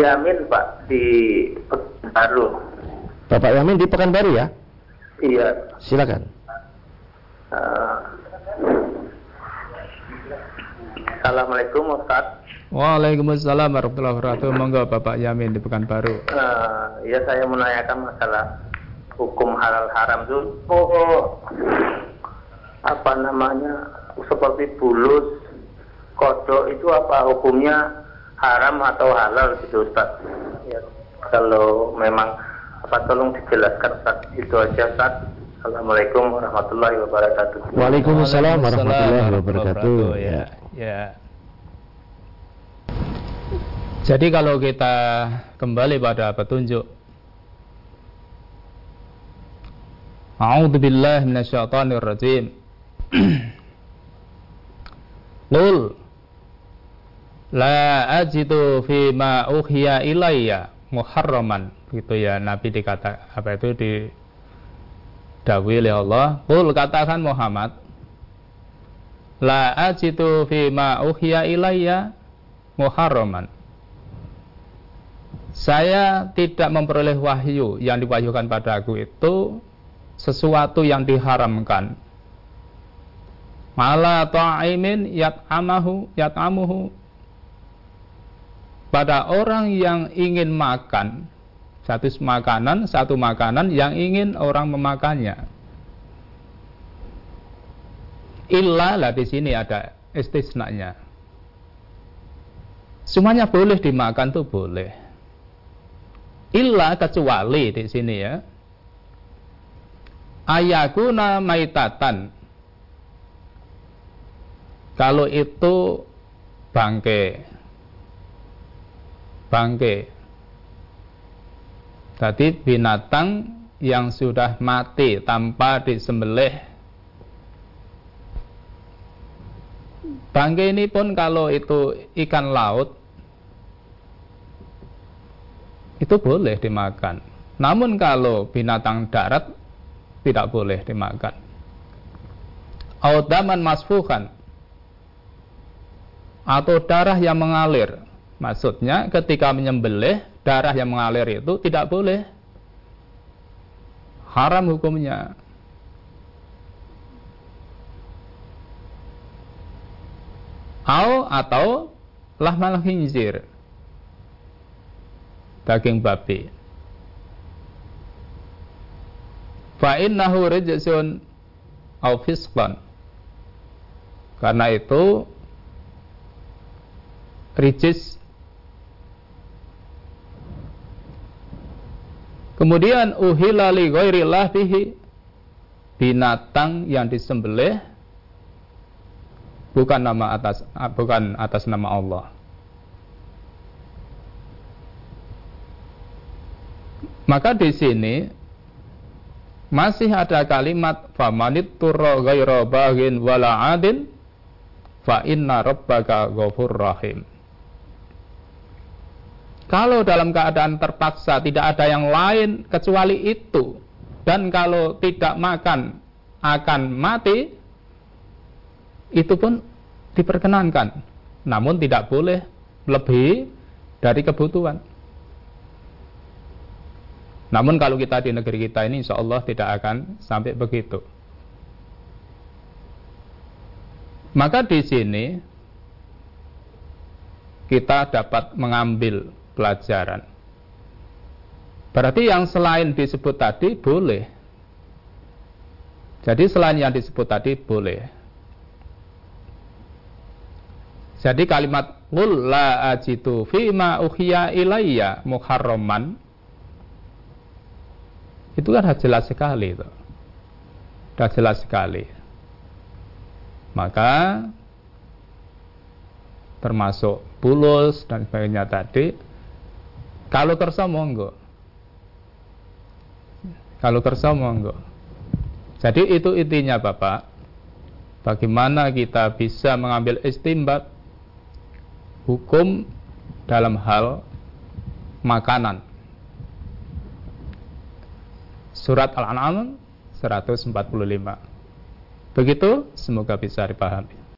Yamin Pak di Pekanbaru. Bapak Yamin di Pekanbaru ya? Iya. Silakan. Uh, Assalamualaikum Ustaz. Waalaikumsalam warahmatullahi wabarakatuh. Monggo Bapak Yamin di Pekanbaru. Uh, ya saya menanyakan masalah hukum halal haram itu oh, apa namanya seperti bulus kodok itu apa hukumnya haram atau halal gitu Ustaz? Ya, kalau memang apa tolong dijelaskan Ustaz itu aja Ustaz. Assalamualaikum warahmatullahi wabarakatuh. Waalaikumsalam warahmatullahi wabarakatuh. ya. ya. Jadi kalau kita kembali pada petunjuk A'udzu billahi minasyaitonir rajim. Nul La ajidu fi ma uhiya ilayya muharraman. Gitu ya Nabi dikata apa itu di dawi oleh Allah. Qul katakan Muhammad La ajidu fi ma uhiya ilayya muharraman. Saya tidak memperoleh wahyu yang diwahyukan padaku itu sesuatu yang diharamkan. Ala ta'imin yat'amahu yat'amuhu pada orang yang ingin makan satu makanan satu makanan yang ingin orang memakannya. Illa lah di sini ada istisnanya. Semuanya boleh dimakan tuh boleh. Illa kecuali di sini ya. Ayakuna maitatan. Kalau itu bangke bangke tadi binatang yang sudah mati tanpa disembelih bangke ini pun kalau itu ikan laut itu boleh dimakan namun kalau binatang darat tidak boleh dimakan. Audaman masfuhan atau darah yang mengalir. Maksudnya ketika menyembelih darah yang mengalir itu tidak boleh. Haram hukumnya. Au atau lahmal khinzir. Daging babi. fa innahu rijsun au fisqan karena itu rijis kemudian uhila li ghairillah bihi binatang yang disembelih bukan nama atas bukan atas nama Allah maka di sini masih ada kalimat famanit turra ghaira baghin wala adin fa inna rabbaka ghafur rahim. Kalau dalam keadaan terpaksa tidak ada yang lain kecuali itu dan kalau tidak makan akan mati itu pun diperkenankan namun tidak boleh lebih dari kebutuhan. Namun kalau kita di negeri kita ini insya Allah tidak akan sampai begitu. Maka di sini kita dapat mengambil pelajaran. Berarti yang selain disebut tadi boleh. Jadi selain yang disebut tadi boleh. Jadi kalimat qul la ajitu fima uhiya ilayya muharraman itu kan jelas sekali itu. Sudah jelas sekali. Maka termasuk bulus dan sebagainya tadi kalau kersa monggo kalau kersa monggo jadi itu intinya Bapak bagaimana kita bisa mengambil istimbat hukum dalam hal makanan Surat Al-An'am 145. Begitu, semoga bisa dipahami.